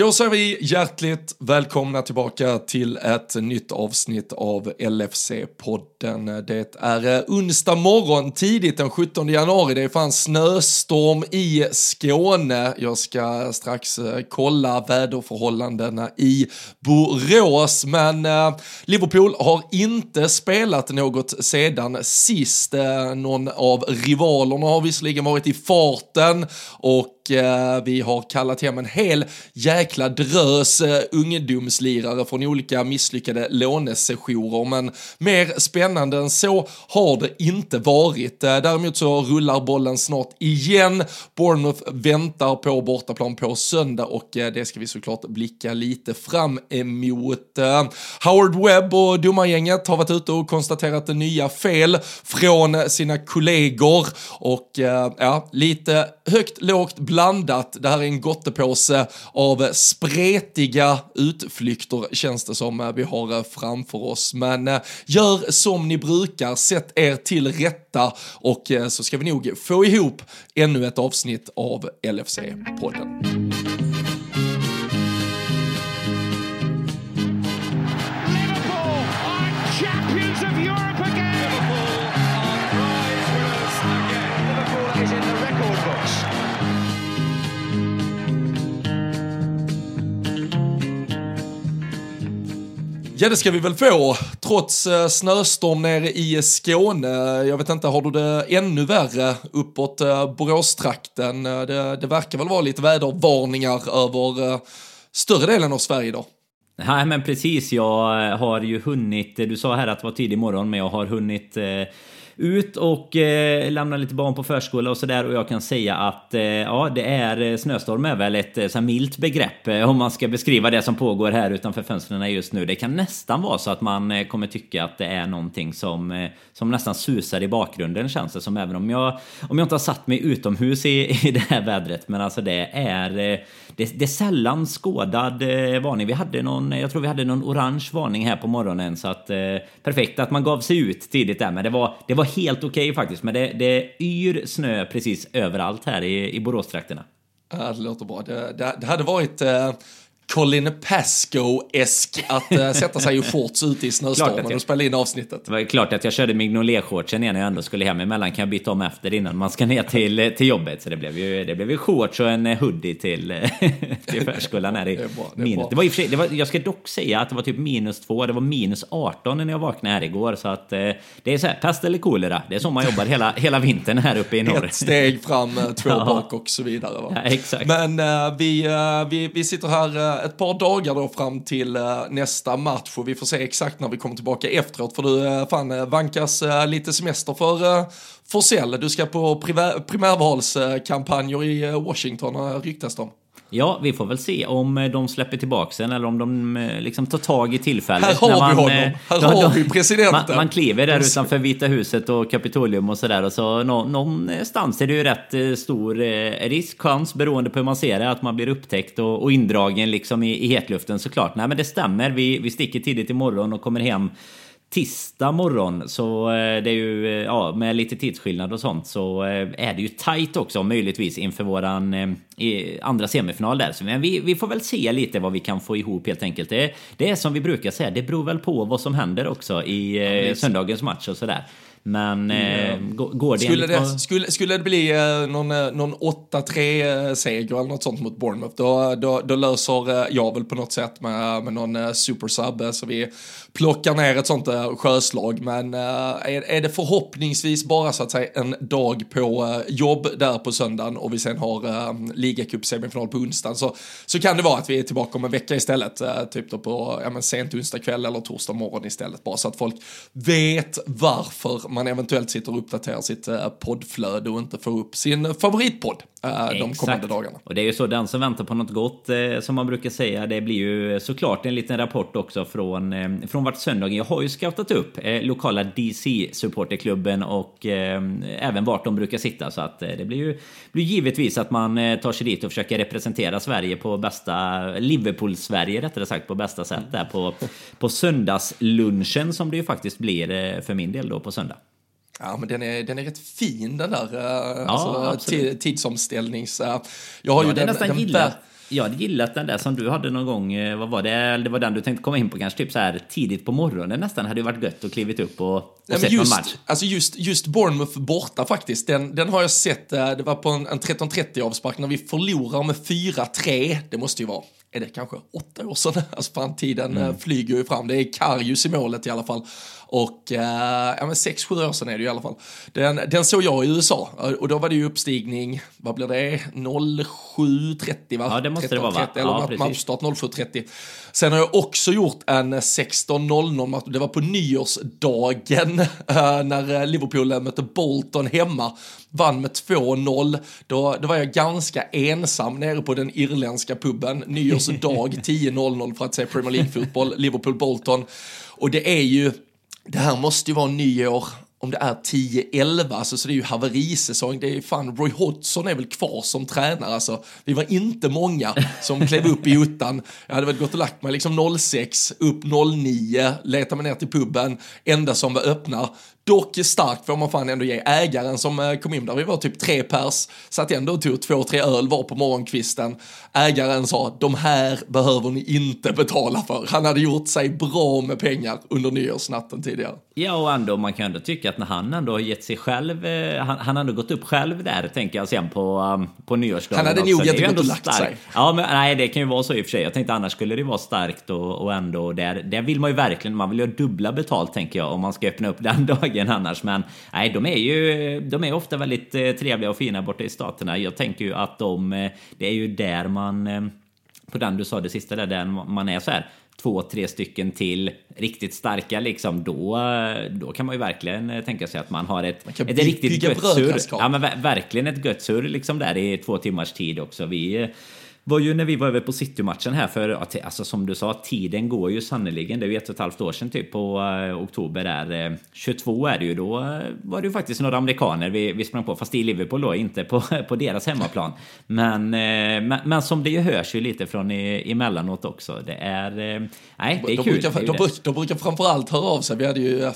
Då säger vi hjärtligt välkomna tillbaka till ett nytt avsnitt av LFC-podden. Det är eh, onsdag morgon tidigt den 17 januari. Det är fan snöstorm i Skåne. Jag ska strax eh, kolla väderförhållandena i Borås, men eh, Liverpool har inte spelat något sedan sist. Någon av rivalerna har visserligen varit i farten och Eh, vi har kallat hem en hel jäkla drös eh, ungdomslirare från olika misslyckade lånesessioner. Men mer spännande än så har det inte varit. Eh, däremot så rullar bollen snart igen. Bournemouth väntar på bortaplan på söndag och eh, det ska vi såklart blicka lite fram emot. Eh, Howard Webb och domargänget har varit ute och konstaterat nya fel från sina kollegor och eh, ja, lite högt, lågt, blandat. Det här är en gottepåse av spretiga utflykter känns det som eh, vi har eh, framför oss. Men eh, gör som ni brukar, sätt er till rätta och så ska vi nog få ihop ännu ett avsnitt av LFC-podden. Ja, det ska vi väl få, trots eh, snöstorm nere i Skåne. Jag vet inte, har du det ännu värre uppåt eh, Boråstrakten? Eh, det, det verkar väl vara lite vädervarningar över större delen av Sverige idag. Nej men precis, jag har ju hunnit, du sa här att det var tidig morgon men jag har hunnit ut och eh, lämna lite barn på förskola och sådär och jag kan säga att eh, ja, det är eh, snöstorm är väl ett eh, så milt begrepp eh, om man ska beskriva det som pågår här utanför fönstren just nu. Det kan nästan vara så att man eh, kommer tycka att det är någonting som, eh, som nästan susar i bakgrunden känns det som även om jag om jag inte har satt mig utomhus i, i det här vädret. Men alltså det är eh, det, det är sällan skådad eh, varning. Vi hade någon, eh, jag tror vi hade någon orange varning här på morgonen så att eh, perfekt att man gav sig ut tidigt där. Men det var, det var helt okej okay faktiskt. Men det, det yr snö precis överallt här i, i Boråstrakterna. Ja, det låter bra. Det, det, det hade varit eh, Colin Pascoe-esk att äh, sätta sig i shorts ute i snöstormen och spela in avsnittet. Det var klart att jag körde Mignolet-shortsen när jag ändå skulle hem emellan. Kan jag byta om efter innan man ska ner till, eh, till jobbet. Så det blev ju, det blev ju shorts och en eh, hoodie till, till förskolan här i det bra, det minus. Det var i sig, det var, jag ska dock säga att det var typ minus två. Det var minus 18 när jag vaknade här igår. Så att det är så här, pest eller kolera. Det är så man jobbar hela, hela vintern här uppe i norr. Ett steg fram, två bak och så vidare. Ja, exakt. Men uh, vi, vi, vi sitter här ett par dagar då fram till eh, nästa match och vi får se exakt när vi kommer tillbaka efteråt för du eh, fan eh, vankas lite semester för Forsell. Du ska på primärvalskampanjer i Washington ryktas de. Ja, vi får väl se om eh, de släpper tillbaka sen eller om de eh, liksom tar tag i tillfället. Här har man, vi honom! Eh, här då, har vi presidenten! Man, man kliver där utanför Vita huset och Kapitolium och sådär och så nå, någonstans är det ju rätt stor risk, chans beroende på hur man ser det, att man blir upptäckt och, och indragen liksom i, i hetluften såklart. Nej men det stämmer, vi, vi sticker tidigt imorgon och kommer hem tisdag morgon så eh, det är ju, eh, ja med lite tidsskillnad och sånt så eh, är det ju tight också möjligtvis inför våran andra semifinal där. Så, men vi, vi får väl se lite vad vi kan få ihop helt enkelt. Det, det är som vi brukar säga, det beror väl på vad som händer också i ja, söndagens match och sådär. Men eh, går det skulle det, skulle, skulle det bli eh, någon, någon 8-3 seger eller något sånt mot Bournemouth då, då, då löser jag väl på något sätt med, med någon supersub så vi plockar ner ett sånt sjöslag. Men är, är det förhoppningsvis bara så att säga en dag på jobb där på söndagen och vi sen har ligacup-semifinal på onsdagen så, så kan det vara att vi är tillbaka om en vecka istället. Typ då på ja, men sent onsdag kväll eller torsdag morgon istället. Bara så att folk vet varför man eventuellt sitter och uppdaterar sitt eh, poddflöde och inte får upp sin favoritpodd eh, de kommande dagarna. Och det är ju så, den som väntar på något gott eh, som man brukar säga, det blir ju såklart en liten rapport också från, eh, från vart söndagen. Jag har ju scoutat upp lokala DC-supporterklubben och även vart de brukar sitta. Så att det blir ju blir givetvis att man tar sig dit och försöker representera Sverige på bästa, Liverpool-Sverige rättare sagt, på bästa sätt där på, på söndagslunchen som det ju faktiskt blir för min del då på söndag. Ja, men den är, den är rätt fin den där ja, alltså, tidsomställnings... Jag har ja, ju den, nästan den, gilla. Jag hade gillat den där som du hade någon gång, eh, vad var det? Det var den du tänkte komma in på kanske typ så här tidigt på morgonen nästan. Hade ju varit gött att klivit upp och, och Nej, sett just, match. Alltså just, just Bournemouth borta faktiskt, den, den har jag sett, eh, det var på en, en 13.30 avspark när vi förlorar med 4-3, det måste ju vara är det kanske åtta år sedan? Alltså fan tiden mm. flyger ju fram. Det är Karius i målet i alla fall. Och eh, ja men sex, sju år sedan är det ju i alla fall. Den, den såg jag i USA och då var det ju uppstigning, vad blir det, 07.30 va? Ja det måste 13, det vara va? Eller ja, matchstart 07.30. Sen har jag också gjort en 16.00 match, det var på nyårsdagen äh, när Liverpool mötte Bolton hemma, vann med 2-0. Då, då var jag ganska ensam nere på den irländska puben, nyårsdag 10.00 för att se Premier League-fotboll, Liverpool-Bolton. Och det är ju, det här måste ju vara nyår om det är 10-11, alltså, så det är ju haverisäsong. Det är ju fan, Roy Hodgson är väl kvar som tränare, alltså. Vi var inte många som klev upp i uttan. Jag hade väl gått och lagt mig liksom 06, upp 09, letar mig ner till puben, enda som var öppna. Dock starkt får man fan ändå ge ägaren som eh, kom in där, vi var typ tre pers, satt ändå och tog två, tre öl var på morgonkvisten. Ägaren sa, de här behöver ni inte betala för. Han hade gjort sig bra med pengar under nyårsnatten tidigare. Ja, och ändå, man kan ändå tycka att när han ändå har gett sig själv, eh, han, han har ändå gått upp själv där, tänker jag sen på, um, på nyårsdagen. Han hade nog inte gått och lagt sig. Ja, men nej, det kan ju vara så i och för sig. Jag tänkte annars skulle det vara starkt och, och ändå, där, där vill man ju verkligen, man vill ju ha dubbla betalt tänker jag, om man ska öppna upp den dagen annars. Men nej, de är ju, de är ofta väldigt eh, trevliga och fina borta i staterna. Jag tänker ju att de, eh, det är ju där man, eh, på den du sa det sista där, där man är så här två, tre stycken till riktigt starka liksom, då, då kan man ju verkligen tänka sig att man har ett, man ett riktigt gött surr. Ja, men verkligen ett gött surr liksom där i två timmars tid också. Vi var ju när vi var över på City-matchen här för, alltså som du sa, tiden går ju sannoliken. Det är ju ett och ett halvt år sedan typ på uh, oktober där. Uh, 22 är det ju då uh, var det ju faktiskt några amerikaner vi, vi sprang på, fast i Liverpool då, inte på, på deras hemmaplan. Men, men, men, som det ju hörs ju lite från i, emellanåt också. Det är, nej, det är de kul. Brukar, de, brukar, de brukar framförallt höra av sig. Vi hade ju,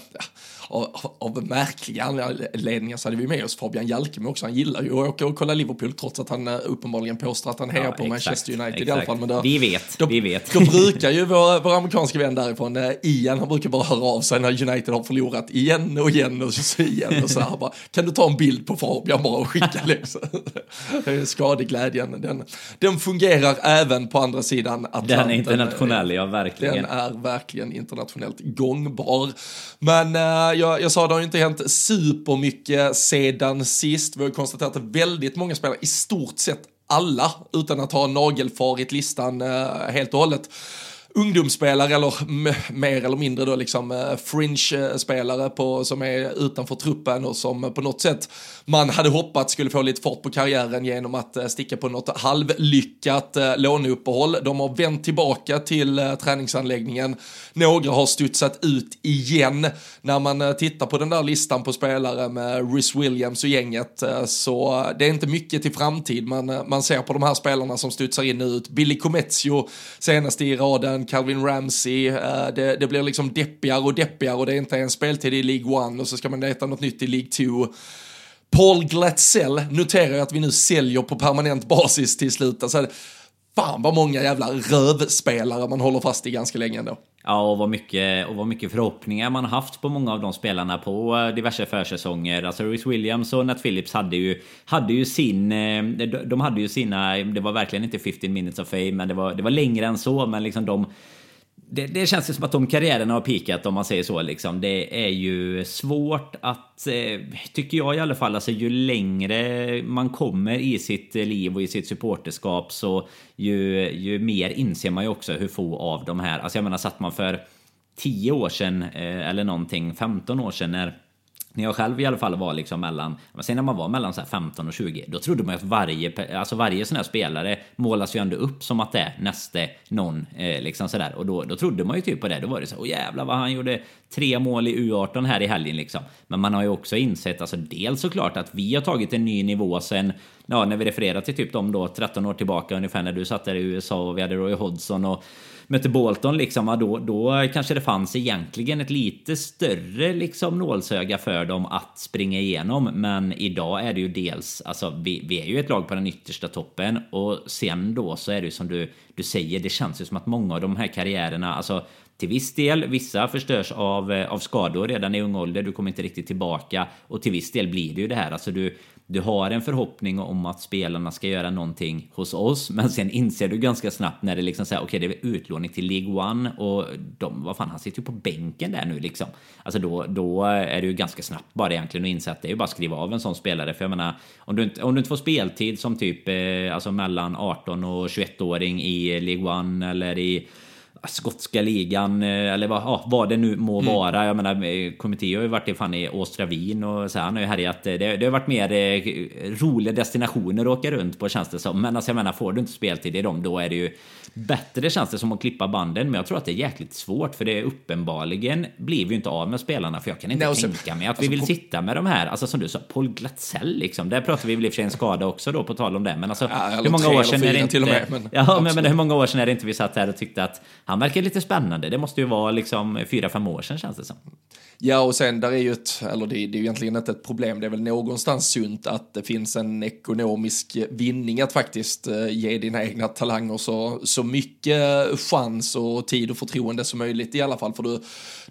av, av märkliga anledningar så hade vi med oss Fabian Jalkemo också. Han gillar ju att åka och kolla Liverpool trots att han uppenbarligen påstår att han hejar ja, på exakt, Manchester United exakt. i alla fall. Men då, vi vet, då, vi vet. Då brukar ju vår, vår amerikanska vän därifrån, eh, Ian, han brukar bara höra av sig när United har förlorat igen och igen och så igen och så här bara, kan du ta en bild på Fabian bara och skicka liksom. Skadeglädjen, den, den fungerar även på andra sidan Atlanten. Den är internationell, ja verkligen. Den är verkligen internationellt gångbar. Men äh, Eh, jag, jag sa det har ju inte hänt supermycket sedan sist. Vi har konstaterat att väldigt många spelare, i stort sett alla, utan att ha nagelfarit listan eh, helt och hållet, ungdomsspelare eller mer eller mindre då liksom eh, fringe-spelare på, som är utanför truppen och som på något sätt man hade hoppats skulle få lite fart på karriären genom att eh, sticka på något halvlyckat eh, låneuppehåll. De har vänt tillbaka till träningsanläggningen. Några har studsat ut igen. När man tittar på den där listan på spelare med Rhys Williams och gänget så det är inte mycket till framtid. Man, man ser på de här spelarna som studsar in och ut. Billy Comezio senast i raden Calvin Ramsey, uh, det, det, blir liksom deppigare och deppigare och det är inte en speltid i League 1 och så ska man leta något nytt i League 2. Paul Glatzell noterar jag att vi nu säljer på permanent basis till slut. Alltså, fan vad många jävla rövspelare man håller fast i ganska länge ändå. Ja, och vad, mycket, och vad mycket förhoppningar man haft på många av de spelarna på eh, diverse försäsonger. Alltså Rhys Williams och Nat Phillips hade ju, hade ju sin... Eh, de hade ju sina... Det var verkligen inte 15 minutes of fame, men det var, det var längre än så. Men liksom de det, det, känns ju som att de karriärerna har pikat om man säger så. Liksom. Det är ju svårt att, eh, tycker jag i alla fall, alltså ju längre man kommer i sitt liv och i sitt supporterskap så ju, ju mer inser man ju också hur få av de här, alltså jag menar satt man för 10 år sedan eh, eller någonting, 15 år sedan när när jag själv i alla fall var liksom mellan, sen när man var mellan så 15 och 20, då trodde man ju att varje, alltså varje sån här spelare målas ju ändå upp som att det är näste någon, eh, liksom sådär. Och då, då trodde man ju typ på det. Då var det så, åh jävlar vad han gjorde tre mål i U18 här i helgen liksom. Men man har ju också insett, alltså dels såklart att vi har tagit en ny nivå sen ja, när vi refererar till typ de då 13 år tillbaka ungefär när du satt där i USA och vi hade Roy Hodgson och mötte Bolton liksom, då, då kanske det fanns egentligen ett lite större liksom nålsöga för dem att springa igenom. Men idag är det ju dels, alltså vi, vi är ju ett lag på den yttersta toppen och sen då så är det ju som du, du säger, det känns ju som att många av de här karriärerna, alltså till viss del, vissa förstörs av, eh, av skador redan i ung ålder, du kommer inte riktigt tillbaka och till viss del blir det ju det här, alltså du du har en förhoppning om att spelarna ska göra någonting hos oss, men sen inser du ganska snabbt när det liksom säger okej, okay, det är utlåning till League One och de, vad fan, han sitter ju på bänken där nu liksom. Alltså då, då är det ju ganska snabbt bara egentligen att inse att det är ju bara att skriva av en sån spelare, för jag menar, om du inte, om du inte får speltid som typ, eh, alltså mellan 18 och 21-åring i League One eller i skotska ligan eh, eller vad, ja, vad det nu må mm. vara. Jag menar, eh, Committee har ju varit i, fan i Åstra Wien och så han har ju härjat. Eh, det, det har varit mer roliga destinationer att åka runt på känns det som. Men alltså jag menar, får du inte speltid i dem då är det ju bättre känns det som att klippa banden. Men jag tror att det är jäkligt svårt för det är uppenbarligen blir vi ju inte av med spelarna för jag kan inte Nej, så, tänka mig att alltså, vi vill på... sitta med de här. Alltså som du sa, Paul Glatzell liksom. Där pratar vi väl i och för sig en skada också då på tal om det. Men alltså ja, hur många år sedan är det inte... Med, men, ja, men, men hur många år sedan är det inte vi satt här och tyckte att han verkar lite spännande. Det måste ju vara liksom fyra, fem år sedan känns det som. Ja, och sen där är ju ett, eller det, det är ju egentligen inte ett problem, det är väl någonstans sunt att det finns en ekonomisk vinning att faktiskt eh, ge dina egna talanger så, så mycket chans och tid och förtroende som möjligt i alla fall. För du,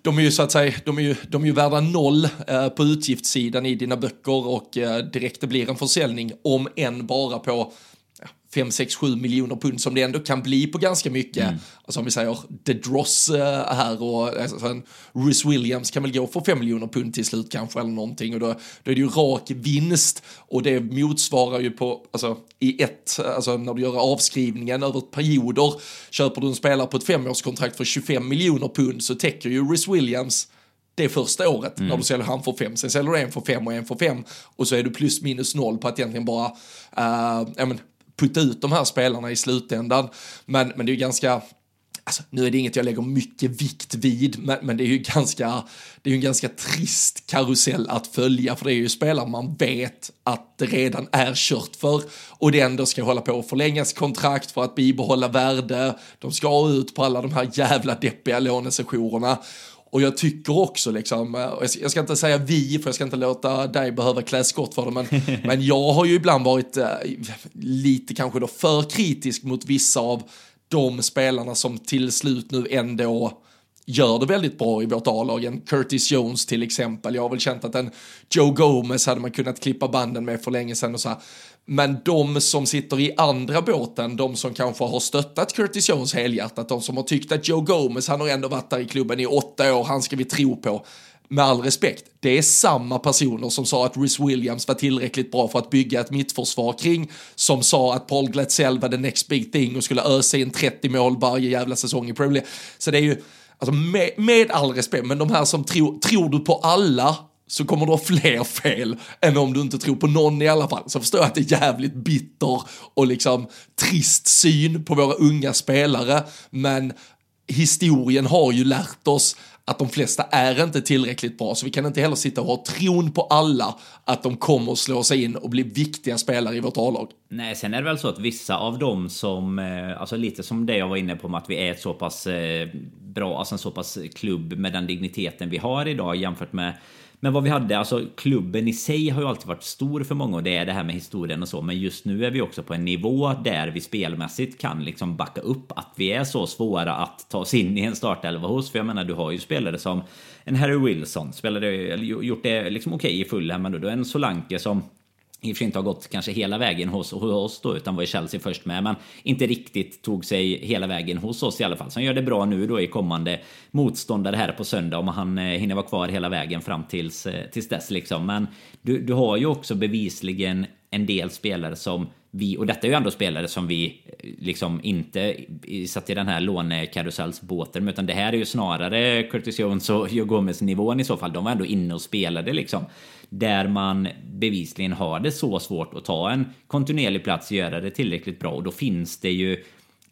de är ju så att säga, de är ju, de är ju värda noll eh, på utgiftssidan i dina böcker och eh, direkt det blir en försäljning, om än bara på 5, 6, 7 miljoner pund som det ändå kan bli på ganska mycket. Mm. Alltså om vi säger The Dross uh, här och alltså, Rhys Williams kan väl gå för 5 miljoner pund till slut kanske eller någonting och då, då är det ju rak vinst och det motsvarar ju på, alltså i ett, alltså när du gör avskrivningen över perioder, köper du en spelare på ett femårskontrakt för 25 miljoner pund så täcker ju Rhys Williams det första året mm. när du säljer han för fem. Sen säljer du en för fem och en för fem och så är du plus minus noll på att egentligen bara, uh, ja men putta ut de här spelarna i slutändan. Men, men det är ju ganska, Alltså, nu är det inget jag lägger mycket vikt vid, men, men, det är ju ganska, det är en ganska trist karusell att följa, för det är ju spelare man vet att det redan är kört för och det ändå ska hålla på att förlängas kontrakt för att bibehålla värde. De ska ut på alla de här jävla deppiga lånesessionerna och jag tycker också liksom, eh, jag ska inte säga vi, för jag ska inte låta dig behöva klä skott för det, men, men jag har ju ibland varit eh, lite kanske då för kritisk mot vissa av de spelarna som till slut nu ändå gör det väldigt bra i vårt A-lag. En Curtis Jones till exempel. Jag har väl känt att en Joe Gomez hade man kunnat klippa banden med för länge sedan och så här. Men de som sitter i andra båten, de som kanske har stöttat Curtis Jones helhjärtat, de som har tyckt att Joe Gomez, han har ändå varit där i klubben i åtta år, han ska vi tro på. Med all respekt, det är samma personer som sa att Rhys Williams var tillräckligt bra för att bygga ett mittförsvar kring, som sa att Paul Glatzell var the next big thing och skulle ösa in 30 mål varje jävla säsong i Premier League. Så det är ju, alltså med, med all respekt, men de här som tror, tror du på alla så kommer du ha fler fel än om du inte tror på någon i alla fall. Så förstår jag att det är jävligt bitter och liksom trist syn på våra unga spelare, men historien har ju lärt oss att de flesta är inte tillräckligt bra, så vi kan inte heller sitta och ha tron på alla att de kommer att slå sig in och bli viktiga spelare i vårt A-lag. Nej, sen är det väl så att vissa av dem som, eh, alltså lite som det jag var inne på med att vi är ett så pass eh, bra, alltså en så pass klubb med den digniteten vi har idag jämfört med men vad vi hade, alltså klubben i sig har ju alltid varit stor för många och det är det här med historien och så. Men just nu är vi också på en nivå där vi spelmässigt kan liksom backa upp att vi är så svåra att ta oss in i en startelva hos. För jag menar, du har ju spelare som en Harry Wilson, spelade, gjort det liksom okej okay i Fulham, men då en Solanke som i och för sig inte har gått kanske hela vägen hos, hos oss då, utan var i Chelsea först med, men inte riktigt tog sig hela vägen hos oss i alla fall. Så han gör det bra nu då i kommande motståndare här på söndag om han eh, hinner vara kvar hela vägen fram tills, eh, tills dess liksom. Men du, du har ju också bevisligen en del spelare som vi, och detta är ju ändå spelare som vi eh, liksom inte satt i den här lånekarusellsbåten, utan det här är ju snarare Curtis Jones och Joe Gomez nivån i så fall. De var ändå inne och spelade liksom där man bevisligen har det så svårt att ta en kontinuerlig plats och göra det tillräckligt bra och då finns det ju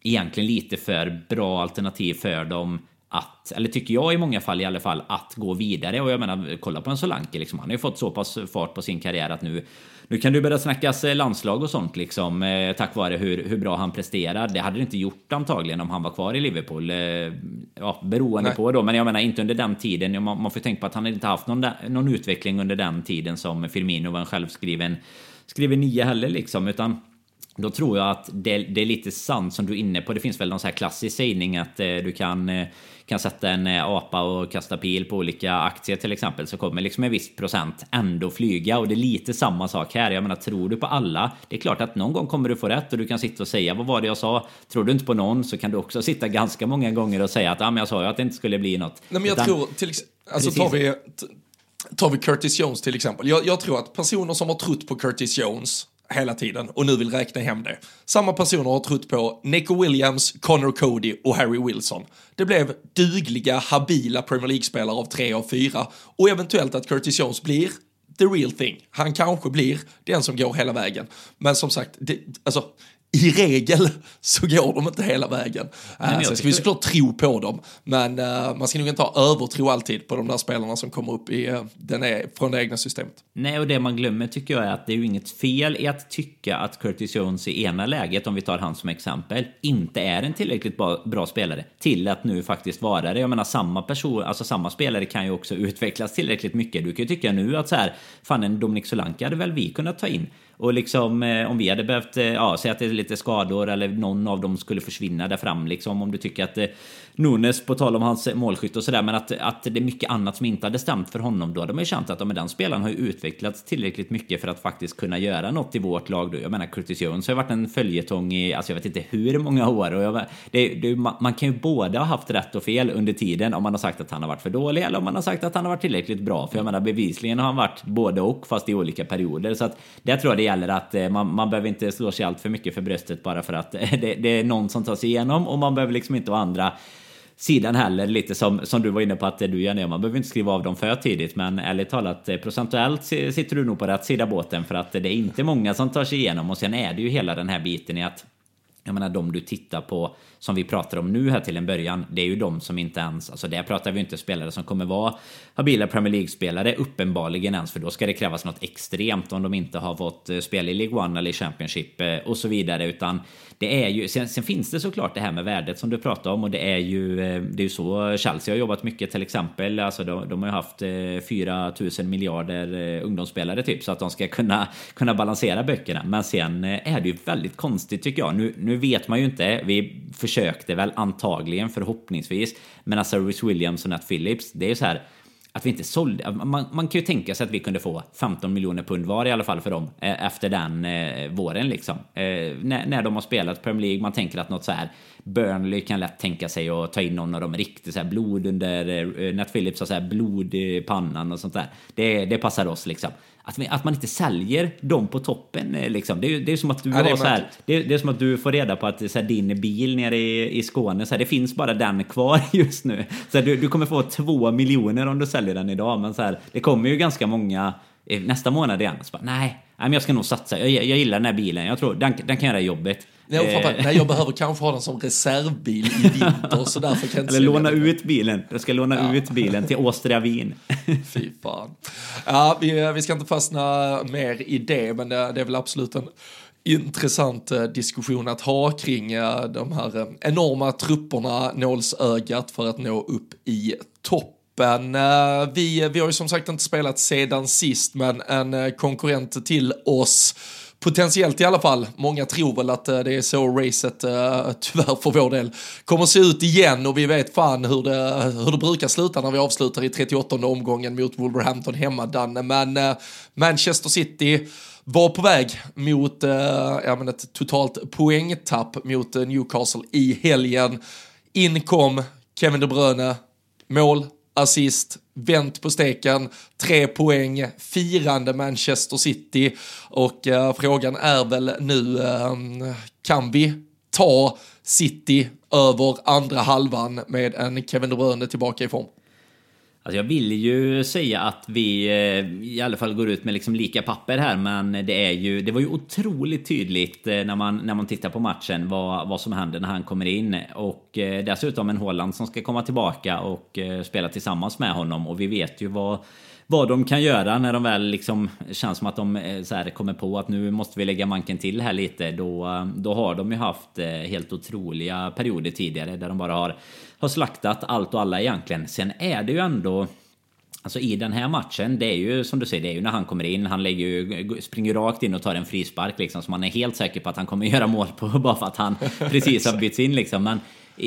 egentligen lite för bra alternativ för dem att, eller tycker jag i många fall i alla fall, att gå vidare. Och jag menar, kolla på en Solanke liksom. Han har ju fått så pass fart på sin karriär att nu, nu kan du börja snackas eh, landslag och sånt liksom. Eh, tack vare hur, hur bra han presterar. Det hade det inte gjort antagligen om han var kvar i Liverpool. Eh, ja, beroende Nej. på då. Men jag menar inte under den tiden. Man, man får tänka på att han inte haft någon, någon utveckling under den tiden som Firmino var en självskriven skriven nia heller liksom. Utan då tror jag att det, det, är lite sant som du är inne på. Det finns väl någon så här klassisk sägning att eh, du kan, eh, kan sätta en eh, apa och kasta pil på olika aktier till exempel så kommer liksom en viss procent ändå flyga och det är lite samma sak här. Jag menar, tror du på alla? Det är klart att någon gång kommer du få rätt och du kan sitta och säga vad var det jag sa? Tror du inte på någon så kan du också sitta ganska många gånger och säga att ah, men jag sa ju att det inte skulle bli något. Nej, men jag Utan, tror till alltså tar vi tar vi Curtis Jones till exempel. Jag, jag tror att personer som har trott på Curtis Jones hela tiden och nu vill räkna hem det. Samma personer har trott på Nico Williams, Connor Cody och Harry Wilson. Det blev dugliga, habila Premier League-spelare av tre av fyra och eventuellt att Curtis Jones blir the real thing. Han kanske blir den som går hela vägen. Men som sagt, det, alltså, i regel så går de inte hela vägen. Nej, uh, sen ska vi såklart tro på dem, men uh, man ska nog inte ha övertro alltid på de där spelarna som kommer upp i, uh, den är, från det egna systemet. Nej, och det man glömmer tycker jag är att det är ju inget fel i att tycka att Curtis Jones i ena läget, om vi tar han som exempel, inte är en tillräckligt bra, bra spelare till att nu faktiskt vara det. Jag menar, samma person, alltså samma spelare kan ju också utvecklas tillräckligt mycket. Du kan ju tycka nu att så här, fan en Dominic Solanke hade väl vi kunnat ta in. Och liksom eh, om vi hade behövt, eh, ja, säga att det är lite skador eller någon av dem skulle försvinna där fram liksom. Om du tycker att eh, Nunes, på tal om hans eh, målskytt och sådär, men att, att det är mycket annat som inte hade stämt för honom. Då hade man ju känt att ja, men den spelaren har ju utvecklats tillräckligt mycket för att faktiskt kunna göra något i vårt lag. Då. Jag menar, Curtis Jones har ju varit en följetong i, alltså jag vet inte hur många år. Och jag, det, det, man kan ju både ha haft rätt och fel under tiden om man har sagt att han har varit för dålig eller om man har sagt att han har varit tillräckligt bra. För jag menar, bevisligen har han varit både och, fast i olika perioder. Så att där tror jag det är gäller att eh, man, man behöver inte slå sig allt för mycket för bröstet bara för att eh, det, det är någon som tar sig igenom och man behöver liksom inte vara andra sidan heller, lite som, som du var inne på att du gör nu, man behöver inte skriva av dem för tidigt, men ärligt talat eh, procentuellt sitter du nog på rätt sida båten för att det är inte många som tar sig igenom och sen är det ju hela den här biten i att jag menar de du tittar på som vi pratar om nu här till en början, det är ju de som inte ens, alltså där pratar vi inte spelare som kommer vara habila Premier League-spelare uppenbarligen ens, för då ska det krävas något extremt om de inte har fått eh, spela i League One eller i Championship eh, och så vidare, utan det är ju, sen, sen, finns det såklart det här med värdet som du pratar om och det är ju, eh, det är ju så Chelsea har jobbat mycket till exempel, alltså de, de har ju haft eh, 4000 miljarder eh, ungdomsspelare typ, så att de ska kunna, kunna balansera böckerna, men sen är det ju väldigt konstigt tycker jag, nu, nu vet man ju inte, vi försökte väl antagligen förhoppningsvis. Men alltså Rhys Williams och Nat Phillips, det är ju så här att vi inte sålde. Man, man, kan ju tänka sig att vi kunde få 15 miljoner pund var i alla fall för dem eh, efter den eh, våren liksom. Eh, när, när de har spelat Premier League, man tänker att något så här Burnley kan lätt tänka sig att ta in någon av dem riktigt så här blod under eh, Nat Phillips har så här blod i pannan och sånt där. Det, det passar oss liksom att, vi, att man inte säljer dem på toppen. Eh, liksom. Det, är, det är som att du ja, har så här, det, det, är som att du får reda på att så här, din bil nere i, i Skåne, så här, det finns bara den kvar just nu. Så du, du kommer få två miljoner om du säljer den idag, men så det kommer ju ganska många nästa månad igen. Så bara, nej, men jag ska nog satsa. Jag, jag gillar den här bilen. Jag tror den, den kan göra jobbet. Nej, eh. nej, jag behöver kanske ha den som reservbil i vinter så därför kan Eller låna ut bilen. Jag ska låna ja. ut bilen till Åstria Vin. Fy fan. Ja, vi, vi ska inte fastna mer i det, men det, det är väl absolut en intressant eh, diskussion att ha kring eh, de här enorma trupperna, nålsögat för att nå upp i toppen. Eh, vi, vi har ju som sagt inte spelat sedan sist, men en eh, konkurrent till oss potentiellt i alla fall. Många tror väl att eh, det är så racet, tyvärr för vår del, kommer se ut igen och vi vet fan hur det, hur det brukar sluta när vi avslutar i 38 omgången mot Wolverhampton hemma, Danne. Men Manchester City var på väg mot ja, men ett totalt poängtapp mot Newcastle i helgen. In kom Kevin De Bruyne, mål, assist, vänt på steken, tre poäng, firande Manchester City och eh, frågan är väl nu, eh, kan vi ta City över andra halvan med en Kevin De Bruyne tillbaka i form? Alltså jag vill ju säga att vi eh, i alla fall går ut med liksom lika papper här, men det är ju. Det var ju otroligt tydligt eh, när man när man tittar på matchen vad vad som händer när han kommer in och eh, dessutom en Håland som ska komma tillbaka och spela tillsammans med honom och vi vet ju vad vad de kan göra när de väl liksom känns som att de eh, så här, kommer på att nu måste vi lägga manken till här lite. Då, då har de ju haft eh, helt otroliga perioder tidigare där de bara har har slaktat allt och alla egentligen. Sen är det ju ändå Alltså i den här matchen, det är ju som du säger, det är ju när han kommer in, han lägger ju, springer rakt in och tar en frispark liksom, så man är helt säker på att han kommer göra mål på bara för att han precis har bytts in liksom. Men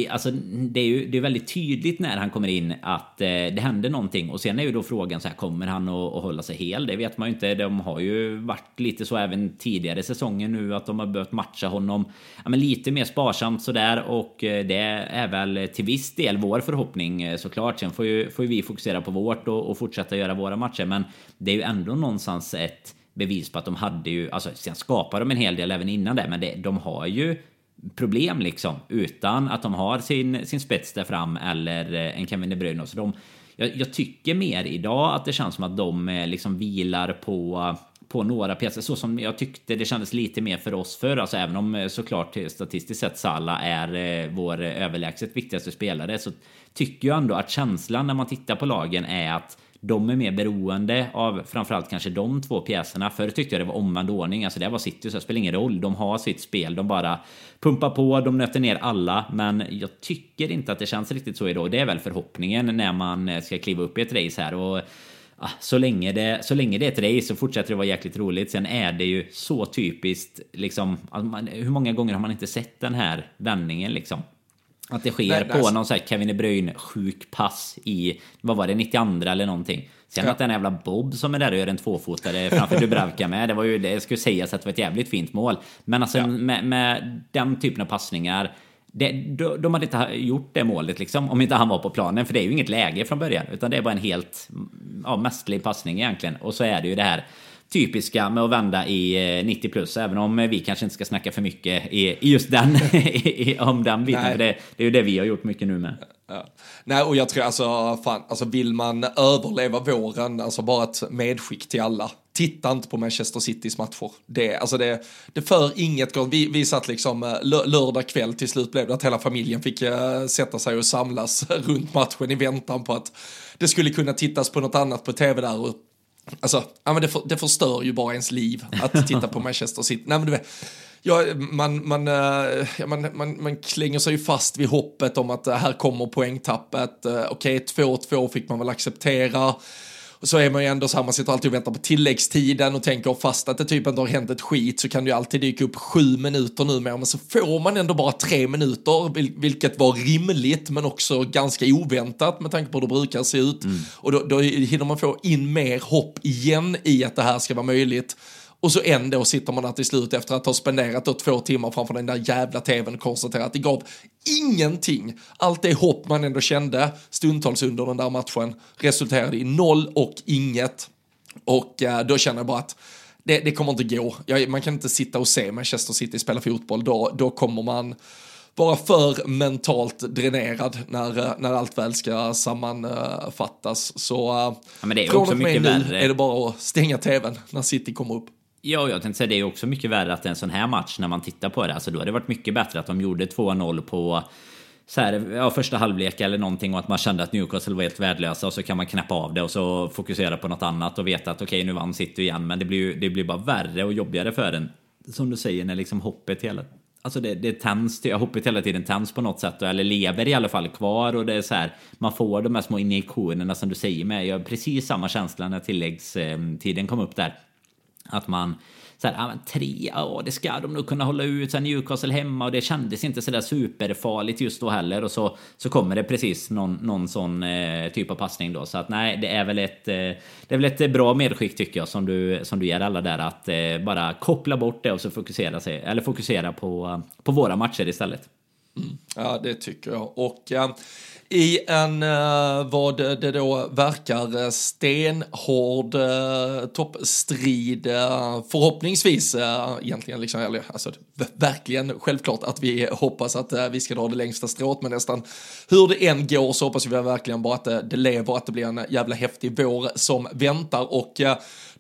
Alltså, det är ju det är väldigt tydligt när han kommer in att eh, det händer någonting. Och sen är ju då frågan så här, kommer han att, att hålla sig hel? Det vet man ju inte. De har ju varit lite så även tidigare säsonger nu att de har behövt matcha honom ja, men lite mer sparsamt sådär. Och eh, det är väl till viss del vår förhoppning eh, såklart. Sen får ju, får ju vi fokusera på vårt och, och fortsätta göra våra matcher. Men det är ju ändå någonstans ett bevis på att de hade ju, alltså sen skapade de en hel del även innan det, men det, de har ju problem liksom utan att de har sin, sin spets där fram eller eh, en Kevin De Bruyne. Så de, jag, jag, tycker mer idag att det känns som att de eh, liksom vilar på på några pjäser så som jag tyckte det kändes lite mer för oss förr. alltså även om eh, såklart statistiskt sett Salah är vår överlägset viktigaste spelare så tycker jag ändå att känslan när man tittar på lagen är att de är mer beroende av framförallt kanske de två pjäserna. Förr tyckte jag det var omvänd ordning. Alltså det var City, så det spelar ingen roll. De har sitt spel. De bara pumpar på, de nöter ner alla. Men jag tycker inte att det känns riktigt så idag. Det är väl förhoppningen när man eh, ska kliva upp i ett race här. Och ah, så, länge det, så länge det är ett race så fortsätter det vara jäkligt roligt. Sen är det ju så typiskt, liksom, man, hur många gånger har man inte sett den här vändningen liksom? Att det sker Nej, på alltså... någon sån här Kevin De Bruyne sjuk pass i, vad var det, 92 eller någonting. Sen ja. att den jävla Bob som är där och gör en tvåfotare framför Dubravka med, det var ju, det skulle sägas att det var ett jävligt fint mål. Men alltså ja. med, med den typen av passningar, det, de, de hade inte gjort det målet liksom, om inte han var på planen. För det är ju inget läge från början, utan det är bara en helt ja, mästerlig passning egentligen. Och så är det ju det här typiska med att vända i 90 eh, plus. Även om vi kanske inte ska snacka för mycket i, just den, om den biten. För det, det, är ju det vi har gjort mycket nu med. Ja. Nej, och jag tror alltså, fan, alltså vill man överleva våren, alltså bara ett medskick till alla. Titta inte på Manchester Citys matcher. Det, alltså det, det för inget gott. Vi, vi satt liksom eh, lördag kväll till slut blev det att hela familjen fick uh, sätta sig och samlas runt matchen i väntan på att det skulle kunna tittas på något annat på tv där och Alltså, ja, men det, för, det förstör ju bara ens liv att titta på Manchester City. Nej, men du vet, ja, man, man, eh, ja, man, man, man klänger sig ju fast vid hoppet om att eh, här kommer poängtappet. Eh, okej, okay, 2-2 fick man väl acceptera. Och så är man ju ändå så här, man sitter alltid och väntar på tilläggstiden och tänker fast att det typ inte har hänt ett skit så kan det ju alltid dyka upp sju minuter nu med men så får man ändå bara tre minuter, vilket var rimligt men också ganska oväntat med tanke på hur det brukar se ut. Mm. Och då, då hinner man få in mer hopp igen i att det här ska vara möjligt. Och så ändå sitter man där till slut efter att ha spenderat då två timmar framför den där jävla tvn och konstaterat att det gav ingenting. Allt det hopp man ändå kände stundtals under den där matchen resulterade i noll och inget. Och eh, då känner jag bara att det, det kommer inte gå. Jag, man kan inte sitta och se Manchester City spela fotboll. Då, då kommer man vara för mentalt dränerad när, eh, när allt väl ska sammanfattas. Så eh, ja, men det är och med nu värre. är det bara att stänga tvn när City kommer upp. Ja, jag tänkte säga det är också mycket värre att en sån här match när man tittar på det, alltså då hade det varit mycket bättre att de gjorde 2-0 på så här, ja, första halvlek eller någonting och att man kände att Newcastle var helt värdelösa och så kan man knäppa av det och så fokusera på något annat och veta att okej, okay, nu vann City igen, men det blir ju det blir bara värre och jobbigare för en. Som du säger, när liksom hoppet hela Alltså det, det tänds, hoppet hela tiden tänds på något sätt, eller lever i alla fall kvar och det är så här, man får de här små injektionerna som du säger med. Jag har precis samma känsla när tilläggstiden eh, kom upp där. Att man så här, ah, ja, tre, ja det ska de nog kunna hålla ut. Sen Newcastle hemma och det kändes inte sådär superfarligt just då heller. Och så, så kommer det precis någon, någon sån eh, typ av passning då. Så att nej, det är väl ett, eh, det är väl ett bra medskick tycker jag som du, som du ger alla där. Att eh, bara koppla bort det och så fokusera, sig, eller fokusera på, på våra matcher istället. Mm. Ja, det tycker jag. Och eh, i en, eh, vad det då verkar, eh, stenhård eh, toppstrid. Förhoppningsvis, egentligen liksom, eller alltså verkligen självklart att vi hoppas att vi ska dra det längsta strået, men nästan hur det än går så hoppas vi verkligen bara att det lever, att det blir en jävla häftig vår som väntar och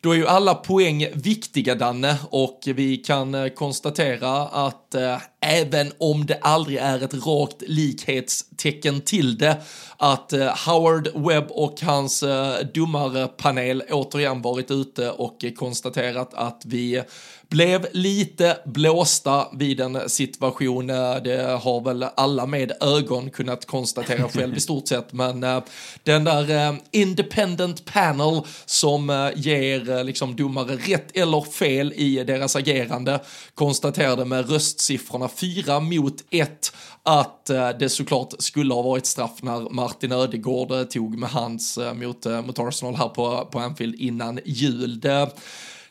då är ju alla poäng viktiga Danne och vi kan eh, konstatera att eh, även om det aldrig är ett rakt likhetstecken till det, att eh, Howard Webb och hans eh, domarpanel återigen varit ute och konstaterat att vi blev lite blåsta vid en situation. Eh, det har väl alla med ögon kunnat konstatera själv i stort sett, men eh, den där eh, independent panel som ger liksom domare rätt eller fel i deras agerande konstaterade med röstsiffrorna 4 mot 1 att det såklart skulle ha varit straff när Martin Ödegård tog med hands mot, mot Arsenal här på, på Anfield innan jul. Det,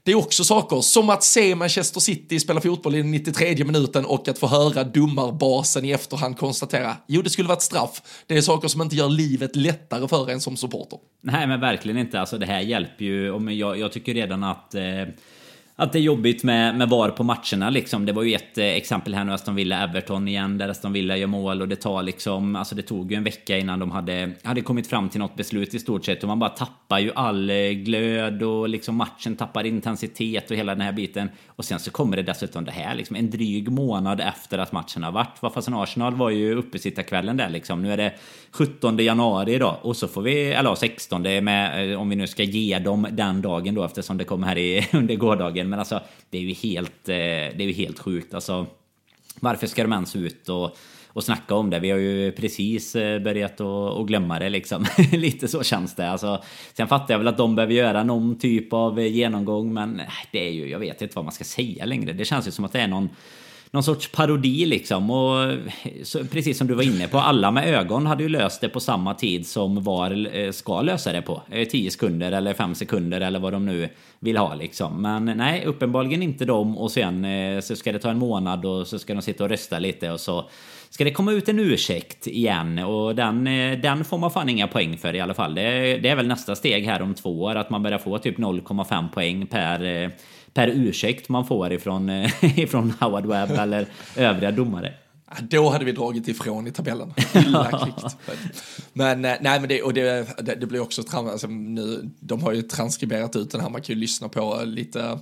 det är också saker som att se Manchester City spela fotboll i den 93 minuten och att få höra domarbasen i efterhand konstatera, jo det skulle varit straff. Det är saker som inte gör livet lättare för en som supporter. Nej men verkligen inte, alltså det här hjälper ju, jag, jag tycker redan att eh att det är jobbigt med, med VAR på matcherna liksom. Det var ju ett eh, exempel här nu, Aston Villa-Everton igen, där Aston Villa gör mål och det tar liksom... Alltså det tog ju en vecka innan de hade, hade kommit fram till något beslut i stort sett och man bara tappar ju all eh, glöd och liksom matchen tappar intensitet och hela den här biten. Och sen så kommer det dessutom det här liksom en dryg månad efter att matchen har varit. Vad Arsenal var ju uppesittarkvällen där liksom. Nu är det 17 januari idag och så får vi, eller 16 med, eh, om vi nu ska ge dem den dagen då eftersom det kommer här i, under gårdagen. Men alltså det är ju helt, eh, det är ju helt sjukt alltså. Varför ska de ens ut och och snacka om det. Vi har ju precis eh, börjat att glömma det liksom. Lite så känns det. Alltså, sen fattar jag väl att de behöver göra någon typ av eh, genomgång men det är ju, jag vet inte vad man ska säga längre. Det känns ju som att det är någon någon sorts parodi liksom. Och så, precis som du var inne på, alla med ögon hade ju löst det på samma tid som VAR eh, ska lösa det på. Eh, 10 sekunder eller 5 sekunder eller vad de nu vill ha liksom. Men nej, uppenbarligen inte de och sen eh, så ska det ta en månad och så ska de sitta och rösta lite och så ska det komma ut en ursäkt igen och den, den får man fan inga poäng för i alla fall. Det, det är väl nästa steg här om två år att man börjar få typ 0,5 poäng per per ursäkt man får ifrån, eh, ifrån Howard Webb eller övriga domare. Då hade vi dragit ifrån i tabellen. Illa Men eh, nej, men det, och det, det, det blir också, alltså, nu, de har ju transkriberat ut den här, man kan ju lyssna på lite,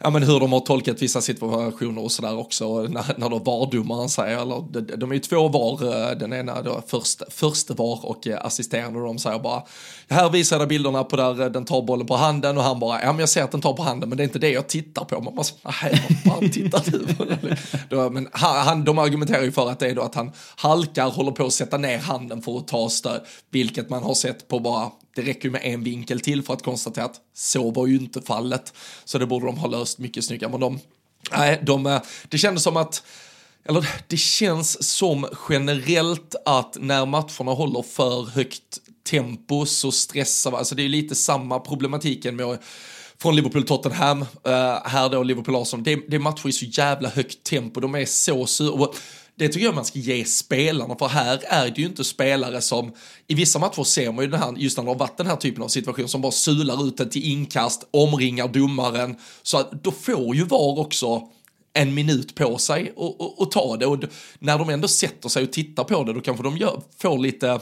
ja men hur de har tolkat vissa situationer och sådär också, när, när då VAR-domaren säger, eller de, de är ju två VAR, eh, den ena då först, först VAR och eh, assisterande och de säger bara, här visar jag bilderna på där den tar bollen på handen och han bara, ja men jag ser att den tar på handen men det är inte det jag tittar på. Man bara, nej vad fan tittar du på? men han, de argumenterar ju för att det är då att han halkar, håller på att sätta ner handen för att ta stöd, vilket man har sett på bara det räcker ju med en vinkel till för att konstatera att så var ju inte fallet. Så det borde de ha löst mycket snyggare. Men de, nej, de, eh, det kändes som att eller det känns som generellt att när matcherna håller för högt tempo så stressar man, alltså det är lite samma problematiken med från Liverpool-Tottenham, uh, här då Liverpool-Arsenal, det, det är matcher i så jävla högt tempo, de är så sura. Det tycker jag man ska ge spelarna, för här är det ju inte spelare som, i vissa matcher ser man ju den här, just när det har varit den här typen av situation, som bara sular ut den till inkast, omringar domaren, så att då får ju VAR också en minut på sig och, och, och ta det och när de ändå sätter sig och tittar på det då kanske de gör, får lite ja,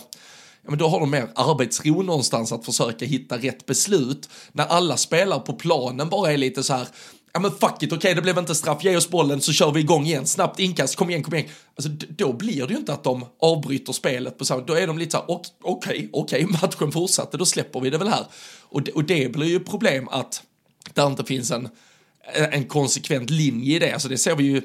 men då har de mer arbetsro någonstans att försöka hitta rätt beslut. När alla spelare på planen bara är lite så här, ja men fuck it, okej okay, det blev inte straff, ge oss bollen så kör vi igång igen, snabbt inkast, kom igen, kom igen. Alltså då blir det ju inte att de avbryter spelet på samma, då är de lite såhär, okej, okej, okej, okay, okay, matchen fortsatte, då släpper vi det väl här. Och det, och det blir ju problem att det inte finns en, en konsekvent linje i det, alltså det ser vi ju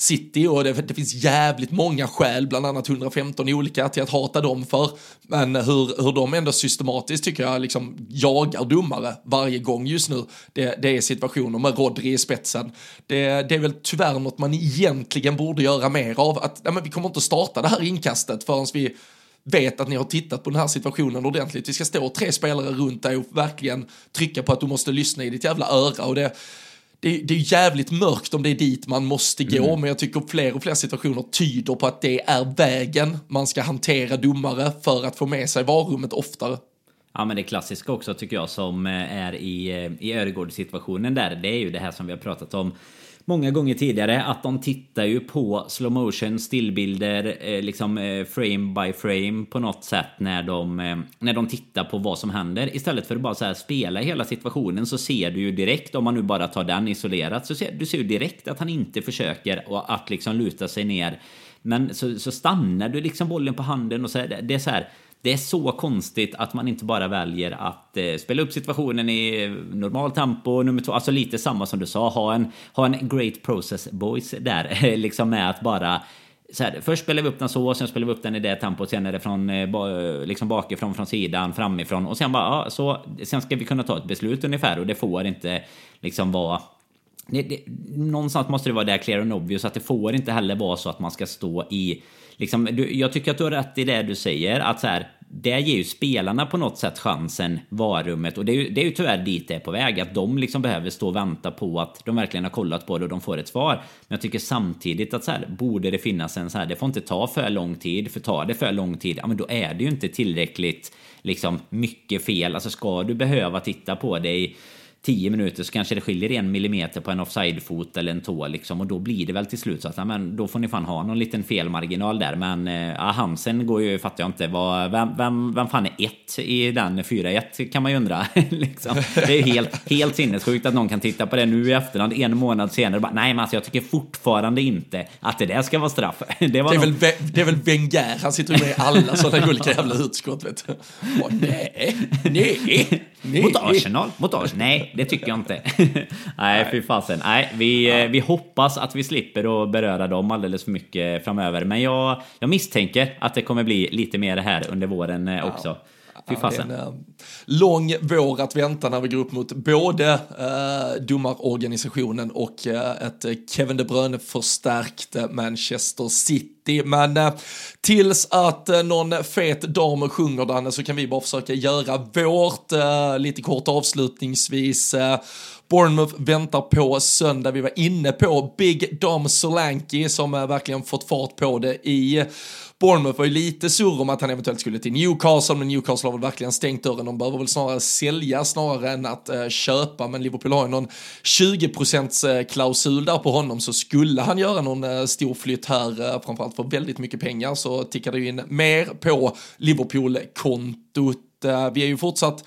City och det, det, finns jävligt många skäl, bland annat 115 olika, till att hata dem för. Men hur, hur de ändå systematiskt tycker jag liksom jagar domare varje gång just nu, det, det är situationer med Rodri i spetsen. Det, det, är väl tyvärr något man egentligen borde göra mer av, att nej, men vi kommer inte starta det här inkastet förrän vi vet att ni har tittat på den här situationen ordentligt. Vi ska stå tre spelare runt dig och verkligen trycka på att du måste lyssna i ditt jävla öra och det det, det är jävligt mörkt om det är dit man måste gå, Mm. men jag tycker fler och fler situationer tyder på att det är vägen man ska hantera domare för att få med sig varummet oftare. Ja men det klassiska också tycker jag som eh, är i, eh, i Öregård-situationen där Det är ju det här som vi har pratat om Många gånger tidigare att de tittar ju på slow motion stillbilder eh, liksom eh, frame by frame på något sätt när de, eh, när de tittar på vad som händer. Istället för att bara så här spela hela situationen så ser du ju direkt om man nu bara tar den isolerat så ser du ser ju direkt att han inte försöker och att liksom luta sig ner. Men så, så stannar du liksom bollen på handen och så här, det är så här det är så konstigt att man inte bara väljer att eh, spela upp situationen i eh, normal tempo, nummer två, alltså lite samma som du sa, ha en, ha en great process boys där, liksom med att bara så här, först spelar vi upp den så, sen spelar vi upp den i det tempot, sen är det från eh, liksom bakifrån, från sidan, framifrån och sen bara, ja, så, sen ska vi kunna ta ett beslut ungefär och det får inte liksom vara det, det, någonstans måste det vara där clear and obvious att det får inte heller vara så att man ska stå i liksom, du, jag tycker att du har rätt i det du säger att så här det ger ju spelarna på något sätt chansen, varummet och det är, ju, det är ju tyvärr dit det är på väg att de liksom behöver stå och vänta på att de verkligen har kollat på det och de får ett svar. Men jag tycker samtidigt att så här borde det finnas en så här, det får inte ta för lång tid, för tar det för lång tid, ja men då är det ju inte tillräckligt liksom mycket fel. Alltså ska du behöva titta på det i 10 minuter så kanske det skiljer en millimeter på en offside-fot eller en tå liksom och då blir det väl till slut så att men då får ni fan ha någon liten felmarginal där men eh, ja, Hansen går ju, fattar jag inte, vad, vem, vem, vem fan är ett i den 4-1 kan man ju undra liksom. Det är helt, helt sinnessjukt att någon kan titta på det nu i efterhand en månad senare bara, nej men alltså jag tycker fortfarande inte att det där ska vara straff. Det, var Det är, något- väl, det är väl Wenger, han sitter med i alla sådana olika jävla utskott vet du. Åh, nej, nej, nej. Mot Arsenal? Mot Arsenal? Nej, det tycker jag inte. Nej, fy fasen. Nej, vi, eh, vi hoppas att vi slipper att beröra dem alldeles för mycket framöver. Men jag, jag misstänker att det kommer bli lite mer här under våren eh, också. Fy fasen. det en eh, lång vår att vänta när vi går upp mot både eh, domarorganisationen och eh, ett Kevin De Bruyne förstärkt Manchester City. Men eh, tills att eh, någon fet dam sjunger Danne så kan vi bara försöka göra vårt eh, lite kort avslutningsvis. Bournemouth väntar på söndag. Vi var inne på Big Dom Solanki som verkligen fått fart på det i Bournemouth var ju lite sur om att han eventuellt skulle till Newcastle, men Newcastle har väl verkligen stängt dörren. De behöver väl snarare sälja snarare än att eh, köpa, men Liverpool har ju någon 20% klausul där på honom, så skulle han göra någon eh, stor flytt här, eh, framförallt för väldigt mycket pengar, så tickar det ju in mer på Liverpool-kontot. Eh, vi är ju fortsatt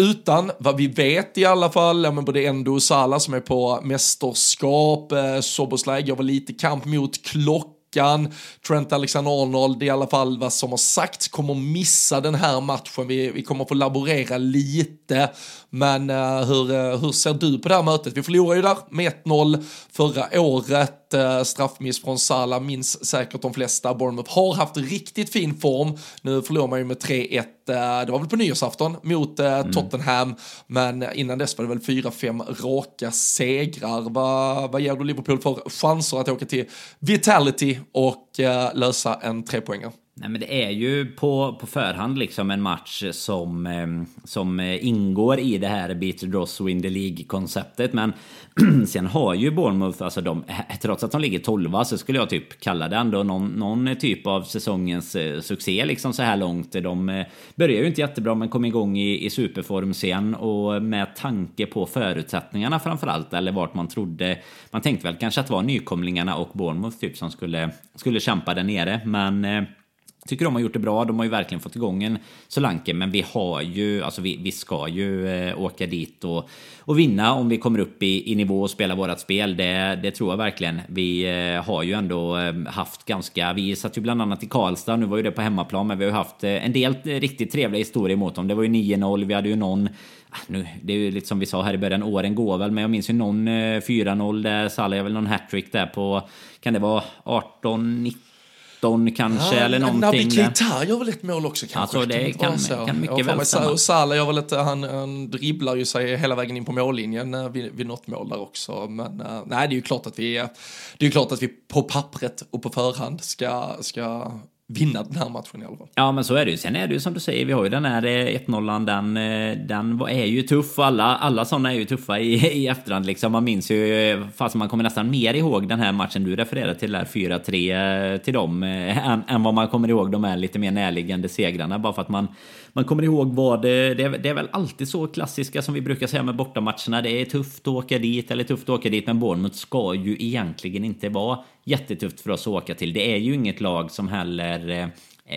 utan vad vi vet i alla fall, ja, men både Endo och Salah som är på mästerskap, eh, Soboslaj gör väl lite kamp mot klockan, Trent Alexander-Arnold i alla fall vad som har sagts kommer missa den här matchen. Vi, vi kommer få laborera lite, men eh, hur, eh, hur ser du på det här mötet? Vi förlorade ju där med 1-0 förra året. Uh, straffmiss från Salah minns säkert de flesta. Bournemouth har haft riktigt fin form. Nu förlorar man ju med 3-1. eh, det var väl på nyårsafton mot eh, Tottenham, men innan dess var det väl 4-5 raka segrar. Vad, vad ger du Liverpool för chanser att åka till Vitality och eh, lösa en trepoängare? Nej, men det är ju på, på förhand liksom en match som, ehm, som eh, ingår i det här Beat the Dross Win the League-konceptet. Men sen har ju Bournemouth, alltså de, eh, trots att de ligger 12 så skulle jag typ kalla det ändå någon, någon typ av säsongens eh, succé liksom så här långt. De börjar ju inte jättebra men kom igång i, i superform sen och med tanke på förutsättningarna framförallt, eller vart man trodde. Man tänkte väl kanske att det var nykomlingarna och Bournemouth typ som skulle, skulle kämpa där nere, men Tycker de har gjort det bra. De har ju verkligen fått igång en Solanke. Men vi har ju, alltså vi, vi ska ju eh, åka dit och, och vinna om vi kommer upp i, i nivå och spela vårat spel. Det, det tror jag verkligen. Vi eh, har ju ändå eh, haft ganska, vi satt ju bland annat i Karlstad. Nu var ju det på hemmaplan, men vi har ju haft eh, en del eh, riktigt trevliga historier mot dem. Det var ju 9-0. Vi hade ju någon ah, nu, det är ju lite som vi sa här i början, åren går väl, men jag minns ju någon eh, 4-0 där Salah gör väl någon hattrick där på, kan det vara 18, 19? 18-19 kanske eller någonting. Där. Keita gör väl ett mål också kanske? Alltså, det kan- så? kan mycket väl stämma. Salah gör väl ett, han, han dribblar ju sig hela vägen in på mållinjen eh, vid, vid något mål där också. Men eh, nej, det är ju klart att vi, det är ju klart att vi på pappret och på förhand ska, ska vinna den här matchen i alla fall. Ja, men så är det ju. Sen är det ju som du säger, vi har ju den här eh, 1-0, den, eh, den är ju tuff. Alla, alla sådana är ju tuffa i, i efterhand liksom. Man minns ju, eh, fast man kommer nästan mer ihåg den här matchen du refererar till där, 4-3 till dem, än, än vad man kommer ihåg de här lite mer närliggande segrarna. Bara för att man, man kommer ihåg vad det, det är, det är väl alltid så klassiska som vi brukar säga med bortamatcherna. Det är tufft att åka dit, eller tufft att åka dit, men Bournemouth ska ju egentligen inte vara jättetufft för oss att åka till. Det är ju inget lag som heller eh,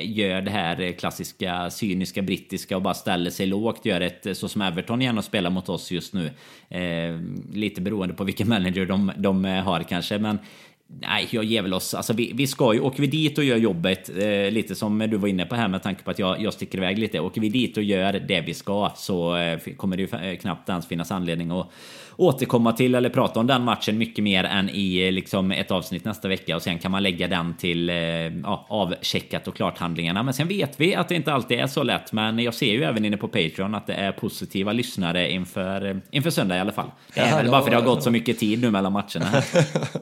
gör det här klassiska cyniska brittiska och bara ställer sig lågt. Gör ett så som Everton gärna spelar mot oss just nu. Eh, lite beroende på vilken manager de, de eh, har kanske. Men Nej, jag ger väl oss. Alltså vi, vi ska ju, åker vi dit och gör jobbet, eh, lite som du var inne på här med tanke på att jag, jag sticker iväg lite. Åker vi dit och gör det vi ska så eh, kommer det ju eh, knappt ens finnas anledning att återkomma till eller prata om den matchen mycket mer än i liksom ett avsnitt nästa vecka och sen kan man lägga den till eh, ja, avcheckat och klart handlingarna. Men sen vet vi att det inte alltid är så lätt. Men jag ser ju även inne på Patreon att det är positiva lyssnare inför, eh, inför söndag i alla fall. Det är ja, väl bara för det har gått så mycket tid nu mellan matcherna.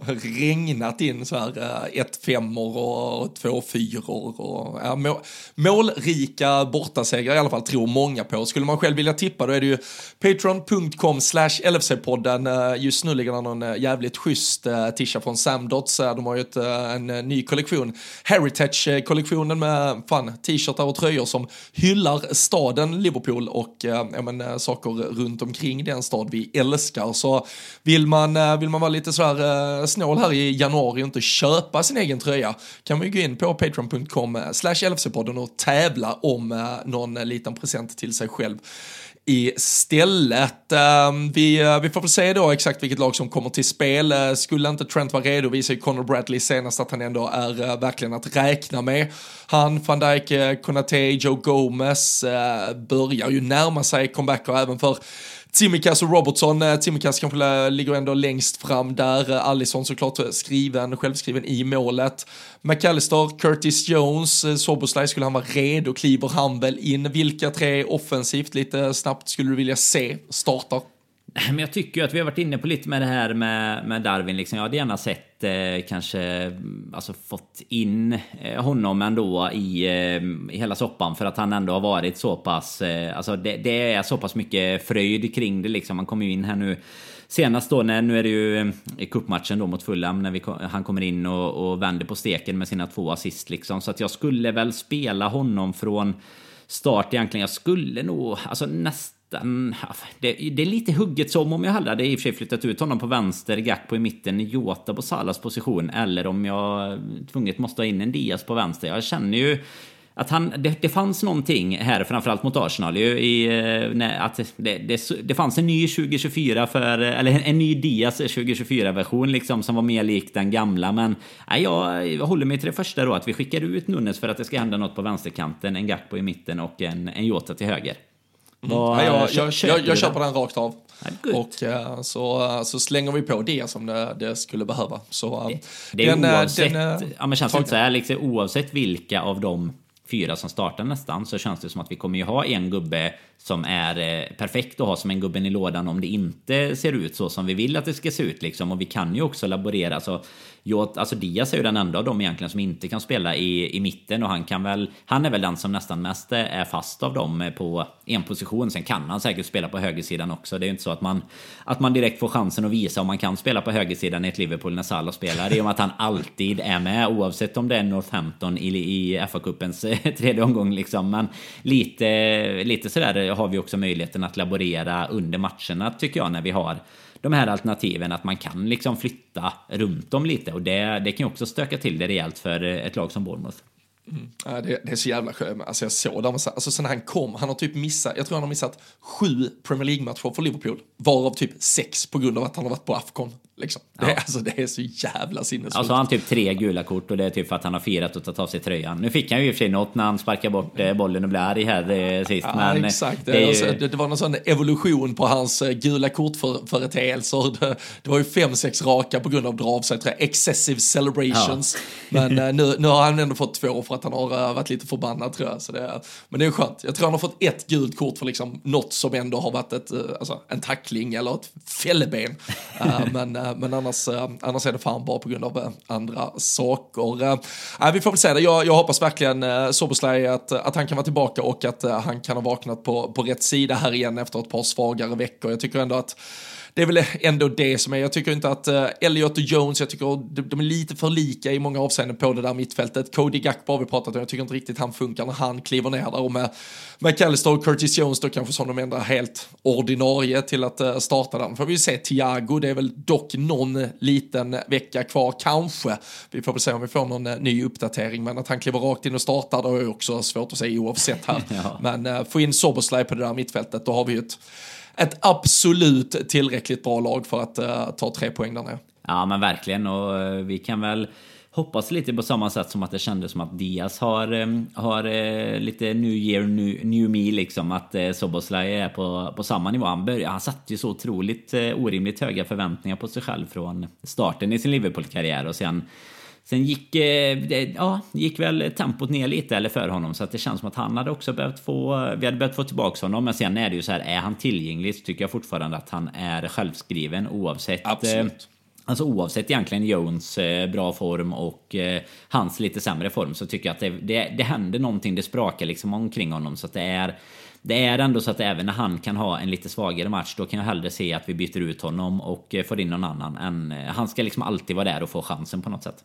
Regnat in så här eh, ett femmor och två fyror och ja, mål, målrika bortasegrar i alla fall tror många på. Skulle man själv vilja tippa då är det ju patreon.com slash LFC podden. Eh, just nu ligger det någon eh, jävligt schysst eh, tisha från Samdots. De har ju ett, en ny kollektion, Heritage-kollektionen med fan t-shirtar och tröjor som hyllar staden Liverpool och ja, men, saker runt omkring den stad vi älskar. Så vill man, vill man vara lite sådär snål här i januari och inte köpa sin egen tröja kan man ju gå in på patreon.com slash LFC-podden och tävla om någon liten present till sig själv istället. Ehm, vi, eh, vi får väl se då exakt vilket lag som kommer till spel. Eh, skulle inte Trent vara redo visar ju Conor Bradley senast att han ändå är eh, verkligen att räkna med. Han, van Dijk, Konate, Joe Gomez börjar ju närma sig comebacker även för Tsimikas och Robertson, eh, Tsimikas kanske ligger ändå längst fram där, eh, Allison såklart eh, skriven, självskriven i målet. McAllister, Curtis Jones, eh, Soboslaj, skulle han vara redo, kliver han väl in? Vilka tre offensivt lite snabbt skulle du vilja se startar? Men jag tycker ju att vi har varit inne på lite med det här med, med Darwin. Liksom. Jag hade gärna sett eh, kanske alltså fått in eh, honom ändå i, eh, i hela soppan för att han ändå har varit så pass. Eh, alltså det, det, är så pass mycket fröjd kring det liksom. Han kom ju in här nu senast då, när, nu är det ju eh, cupmatchen kuppmatchen då mot Fulham när vi, han kommer in och, och vänder på steken med sina två assist liksom. Så att jag skulle väl spela honom från start egentligen. Jag skulle nog, alltså nästan Mm, det, det, är lite hugget som om jag hade i och för sig flyttat ut honom på vänster, Gakpo i mitten, Jota på Salas position eller om jag tvunget måste ha in en Diaz på vänster. Jag känner ju att han, det, det fanns någonting här, framförallt mot Arsenal, ju, i, eh, nej, att det, det, det, fanns en ny 2024 för, eller en ny Diaz 2024-version liksom som var mer lik den gamla. Men nej, jag, jag håller mig till det första då, att vi skickar ut Nunes för att det ska hända något på vänsterkanten, en Gakpo i mitten och en, en Jota till höger. Mm. ja, jag, jag, jag, jag köper den rakt av. Ja, och uh, så, uh, så slänger vi på det som det, det skulle behöva. Så, uh, det, det är den, oavsett, den, ja, men känns så här, liksom, oavsett vilka av de fyra som startar nästan så känns det som att vi kommer ju ha en gubbe som är eh, perfekt att ha som en gubben i lådan om det inte ser ut så som vi vill att det ska se ut liksom. Och vi kan ju också laborera. så jag, alltså Diaz är ju den enda av dem egentligen som inte kan spela i, i mitten och han kan väl Han är väl den som nästan mest är fast av dem eh, på en position. Sen kan han säkert spela på högersidan också. Det är ju inte så att man Att man direkt får chansen att visa om man kan spela på högersidan i ett Liverpool när Salah spelar. Det är ju att han alltid är med oavsett om det är Northampton i, i FA-cupens eh, tredje omgång liksom. Men lite, lite sådär har vi också möjligheten att laborera under matcherna tycker jag när vi har de här alternativen att man kan liksom flytta runt dem lite och det, det kan ju också stöka till det rejält för ett lag som Bournemouth. Mm. Ja, det, det, är så jävla skönt. Alltså jag såg dem, alltså sen han kom, han har typ missat, jag tror han har missat sju Premier League-matcher för Liverpool, varav typ sex på grund av att han har varit på Afcon. Liksom. Det, ja. alltså, det är så jävla sinnessjukt. Alltså han typ tre gula kort och det är typ för att han har firat och tagit av sig tröjan. Nu fick han ju i och för sig något när han sparkade bort eh, bollen och blev arg här eh, sist. Ja, men exakt. Det, ju... det, det, var någon sån evolution på hans eh, gula kort för. Det, det var ju fem, sex raka på grund av dra av sig tror jag, excessive celebrations. Ja. Men nu, nu har han ändå fått två för att han har varit lite förbannad tror jag. Så det, men det är skönt. Jag tror han har fått ett gult kort för liksom något som ändå har varit ett, alltså, en tackling eller ett fälleben. men Eh, men annars, eh, annars är det fan bara på grund av eh, andra saker. Vi får väl se det. Jag, jag hoppas verkligen Soboslaj att, att han kan vara tillbaka och att han kan ha vaknat på, på rätt sida här igen efter ett par svagare veckor. Jag tycker ändå att det är väl ändå det som är, jag tycker inte att uh, Elliot och Jones, jag tycker de, de, är lite för lika i många avseenden på det där mittfältet. Cody Gakpo har vi pratat om, jag tycker inte riktigt han funkar när han kliver ner där och med McAllister och Curtis Jones då kanske som de enda helt ordinarie till att uh, starta den. Får vi se Thiago, det är väl dock någon liten vecka kvar kanske. Vi får väl se om vi får någon uh, ny uppdatering, men att han kliver rakt in och startar då är också svårt att säga oavsett här. ja. Men uh, få in Soboslaj på det där mittfältet, då har vi ju ett ett absolut tillräckligt bra lag för att uh, ta tre poäng där nere. Ja men verkligen och uh, vi kan väl hoppas lite på samma sätt som att det kändes som att Diaz har, um, har uh, lite new year, new, new me liksom. Att uh, Soboslaj är på, på samma nivå. Han, började, han satte ju så otroligt uh, orimligt höga förväntningar på sig själv från starten i sin Liverpool-karriär och sen Sen gick, eh, ja, gick väl tempot ner lite eller för honom så att det känns som att han hade också behövt få, vi hade behövt få tillbaka honom. Men sen är det ju så här, är han tillgänglig så tycker jag fortfarande att han är självskriven oavsett. Eh, Absolut. Alltså oavsett egentligen Jones eh, bra form och hans lite sämre form så tycker jag att det, det, det händer någonting, det sprakar liksom omkring honom så att det är det är ändå så att även när han kan ha en lite svagare match då kan jag hellre se att vi byter ut honom och får in någon annan än han ska liksom alltid vara där och få chansen på något sätt.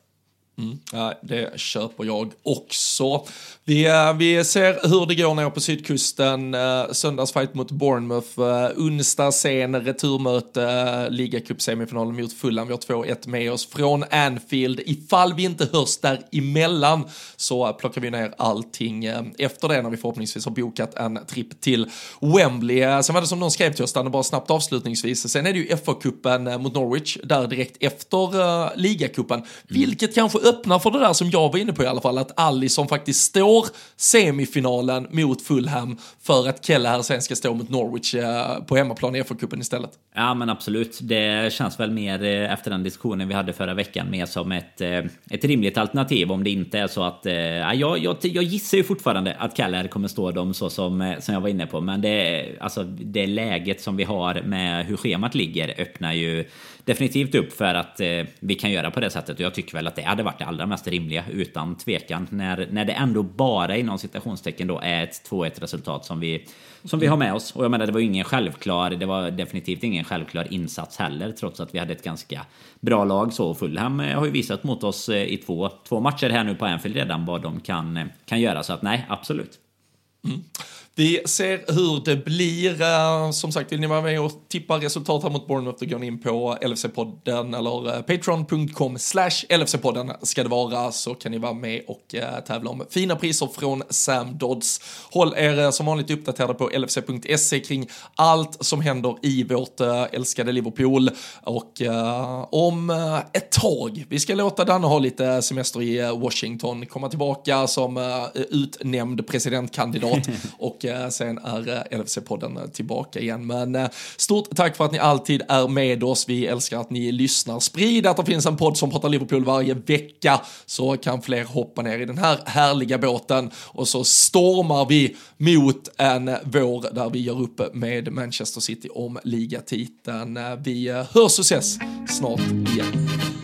Mm, det köper jag också. Vi, eh, vi ser hur det går ner på sydkusten. Uh, söndagsfight mot Bournemouth. Uh, onsdag sen returmöte, ligacupsemifinalen mot Fulham. Vi har 2-1 med oss från Anfield. Ifall vi inte hörs däremellan så plockar vi ner allting efter det när vi förhoppningsvis har bokat en tripp till Wembley. sen var det som någon skrev till oss, bara snabbt avslutningsvis. Sen är det ju FA-cupen mot Norwich där direkt efter ligacupen, mm. vilket kanske öppnar för det där som jag var inne på i alla fall, att Alisson faktiskt står semifinalen mot Fulham för att Kelleher sen ska stå mot Norwich eh, på hemmaplan i FA-cupen istället. Ja men absolut, det känns väl mer eh, efter den diskussionen vi hade förra veckan mer som ett, eh, ett rimligt alternativ om det inte är så att... Ja, jag, jag, jag gissar ju fortfarande att Kelleher kommer stå dem så som, som jag var inne på, men det, alltså, det läget som vi har med hur schemat ligger öppnar ju definitivt upp för att eh, vi kan göra på det sättet. Och jag tycker väl att det hade varit det allra mest rimliga utan tvekan. När, när det ändå bara inom citationstecken då är ett 2-1 resultat som vi, som vi har med oss. Och jag menar det var ingen självklar, det var definitivt ingen självklar insats heller trots att vi hade ett ganska bra lag. Så Fulham eh, har ju visat mot oss eh, i två, två matcher här nu på Anfield redan vad de kan, eh, kan göra. Så att nej, absolut. Mm. Vi ser hur det blir. Eh, som sagt, vill ni vara med och tippa resultat här mot Bournemouth, då går ni in på LFC-podden eller eh, patreon.com slash LFC-podden ska det vara, så kan ni vara med och eh, tävla om fina priser från Sam Dodds. Håll er som vanligt uppdaterade på LFC.se kring allt som händer i vårt älskade Liverpool. Och om ett tag, vi ska låta Danne ha lite semester i Washington, komma tillbaka som utnämnd presidentkandidat och eh, sen är eh, LFC-podden eh, tillbaka igen. Men stort tack för att ni alltid är med oss. Vi älskar att ni lyssnar. Sprid att det finns en podd som pratar Liverpool varje vecka så kan fler hoppa ner i den här härliga båten och så stormar vi mot en vår där vi gör upp med Manchester City om ligatiteln. Vi hörs och ses snart igen.